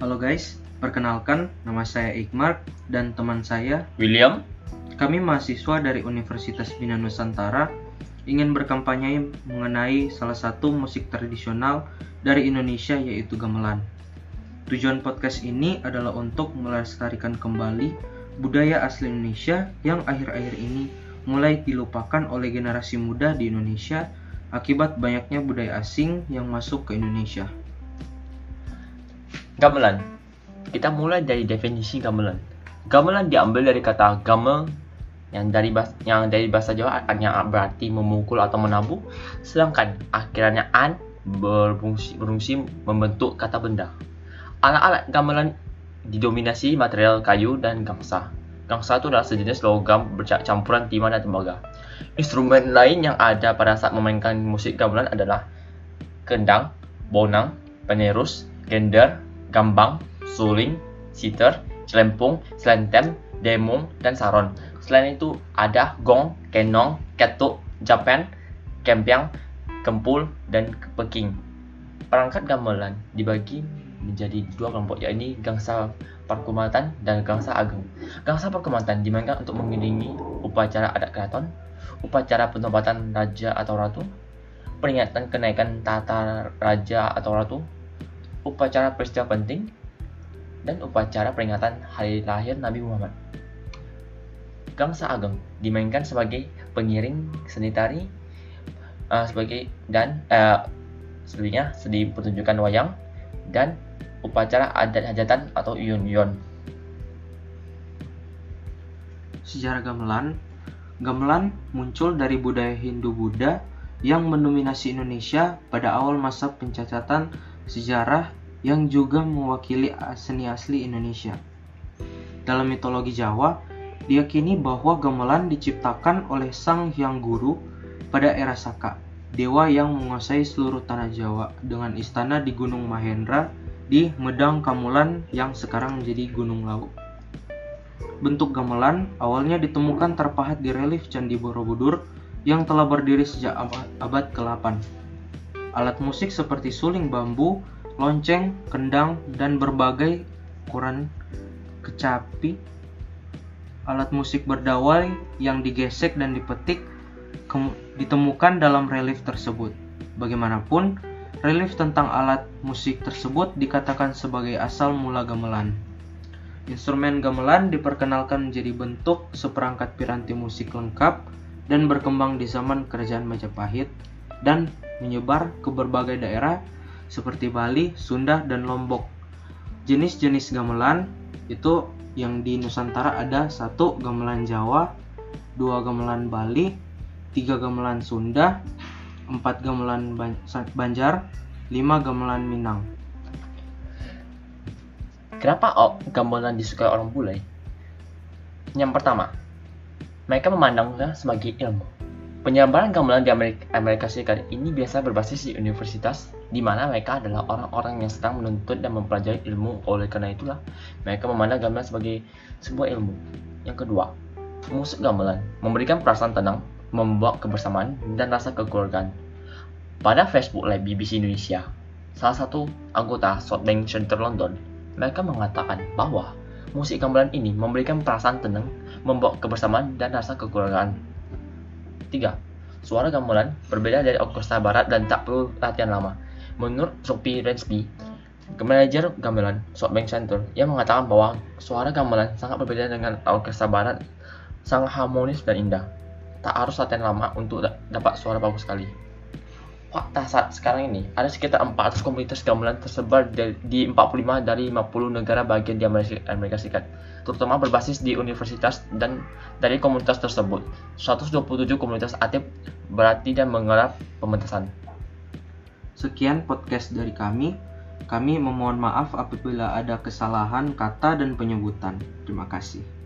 Halo guys, perkenalkan nama saya Ikmar dan teman saya William, kami mahasiswa dari Universitas Bina Nusantara ingin berkampanye mengenai salah satu musik tradisional dari Indonesia yaitu gamelan. Tujuan podcast ini adalah untuk melestarikan kembali budaya asli Indonesia yang akhir-akhir ini mulai dilupakan oleh generasi muda di Indonesia akibat banyaknya budaya asing yang masuk ke Indonesia. Gamelan. Kita mulai dari definisi gamelan. Gamelan diambil dari kata gamel yang dari bahasa, yang dari bahasa Jawa yang berarti memukul atau menabuh, sedangkan akhirannya an berfungsi, berfungsi membentuk kata benda. Alat-alat gamelan didominasi material kayu dan gangsa. Gangsa itu adalah sejenis logam bercampuran timah dan tembaga. Instrumen lain yang ada pada saat memainkan musik gamelan adalah kendang, bonang, penerus, gender, gambang, suling, sitar, celempung, selentem, demung, dan saron. Selain itu ada gong, kenong, ketuk, japan, kempiang, kempul, dan peking. Perangkat gamelan dibagi menjadi dua kelompok yakni gangsa perkumatan dan gangsa ageng. Gangsa perkumatan dimainkan untuk mengiringi upacara adat keraton, upacara penobatan raja atau ratu, peringatan kenaikan tata raja atau ratu, upacara peristiwa penting, dan upacara peringatan hari lahir Nabi Muhammad. Gangsa Ageng dimainkan sebagai pengiring seni tari uh, sebagai dan uh, sebenarnya sedi pertunjukan wayang dan upacara adat hajatan atau yun-yun. Sejarah gamelan Gamelan muncul dari budaya Hindu-Buddha yang mendominasi Indonesia pada awal masa pencatatan sejarah yang juga mewakili seni asli Indonesia. Dalam mitologi Jawa, diyakini bahwa gamelan diciptakan oleh Sang Hyang Guru pada era Saka, dewa yang menguasai seluruh tanah Jawa dengan istana di Gunung Mahendra di Medang Kamulan yang sekarang menjadi Gunung Lawu. Bentuk gamelan awalnya ditemukan terpahat di relief Candi Borobudur yang telah berdiri sejak abad ke-8. Alat musik seperti suling bambu, lonceng, kendang, dan berbagai ukuran kecapi. Alat musik berdawai yang digesek dan dipetik ditemukan dalam relief tersebut. Bagaimanapun, relief tentang alat musik tersebut dikatakan sebagai asal mula gamelan. Instrumen gamelan diperkenalkan menjadi bentuk seperangkat piranti musik lengkap dan berkembang di zaman kerajaan Majapahit dan menyebar ke berbagai daerah seperti Bali, Sunda, dan Lombok. Jenis-jenis gamelan itu yang di Nusantara ada satu gamelan Jawa, dua gamelan Bali, tiga gamelan Sunda, empat gamelan Banjar, lima gamelan Minang. Kenapa oh, gamelan disukai orang bule? Yang pertama, mereka memandangnya sebagai ilmu. Penyebaran gamelan di Amerika, Amerika Serikat ini biasa berbasis di universitas, di mana mereka adalah orang-orang yang sedang menuntut dan mempelajari ilmu. Oleh karena itulah, mereka memandang gamelan sebagai sebuah ilmu. Yang kedua, musik gamelan memberikan perasaan tenang, membawa kebersamaan dan rasa kekeluargaan. Pada Facebook Live BBC Indonesia, salah satu anggota Southbank Center London mereka mengatakan bahwa musik gamelan ini memberikan perasaan tenang, membawa kebersamaan dan rasa kekeluargaan. 3. Suara gamelan berbeda dari orkestra barat dan tak perlu latihan lama. Menurut Sophie Rensby, manajer gamelan Southbank Center, ia mengatakan bahwa suara gamelan sangat berbeda dengan orkestra barat, sangat harmonis dan indah. Tak harus latihan lama untuk dapat suara bagus sekali fakta saat sekarang ini ada sekitar 400 komunitas gamelan tersebar di 45 dari 50 negara bagian di Amerika Serikat, terutama berbasis di universitas dan dari komunitas tersebut. 127 komunitas aktif berarti dan menggarap pementasan. Sekian podcast dari kami. Kami memohon maaf apabila ada kesalahan kata dan penyebutan. Terima kasih.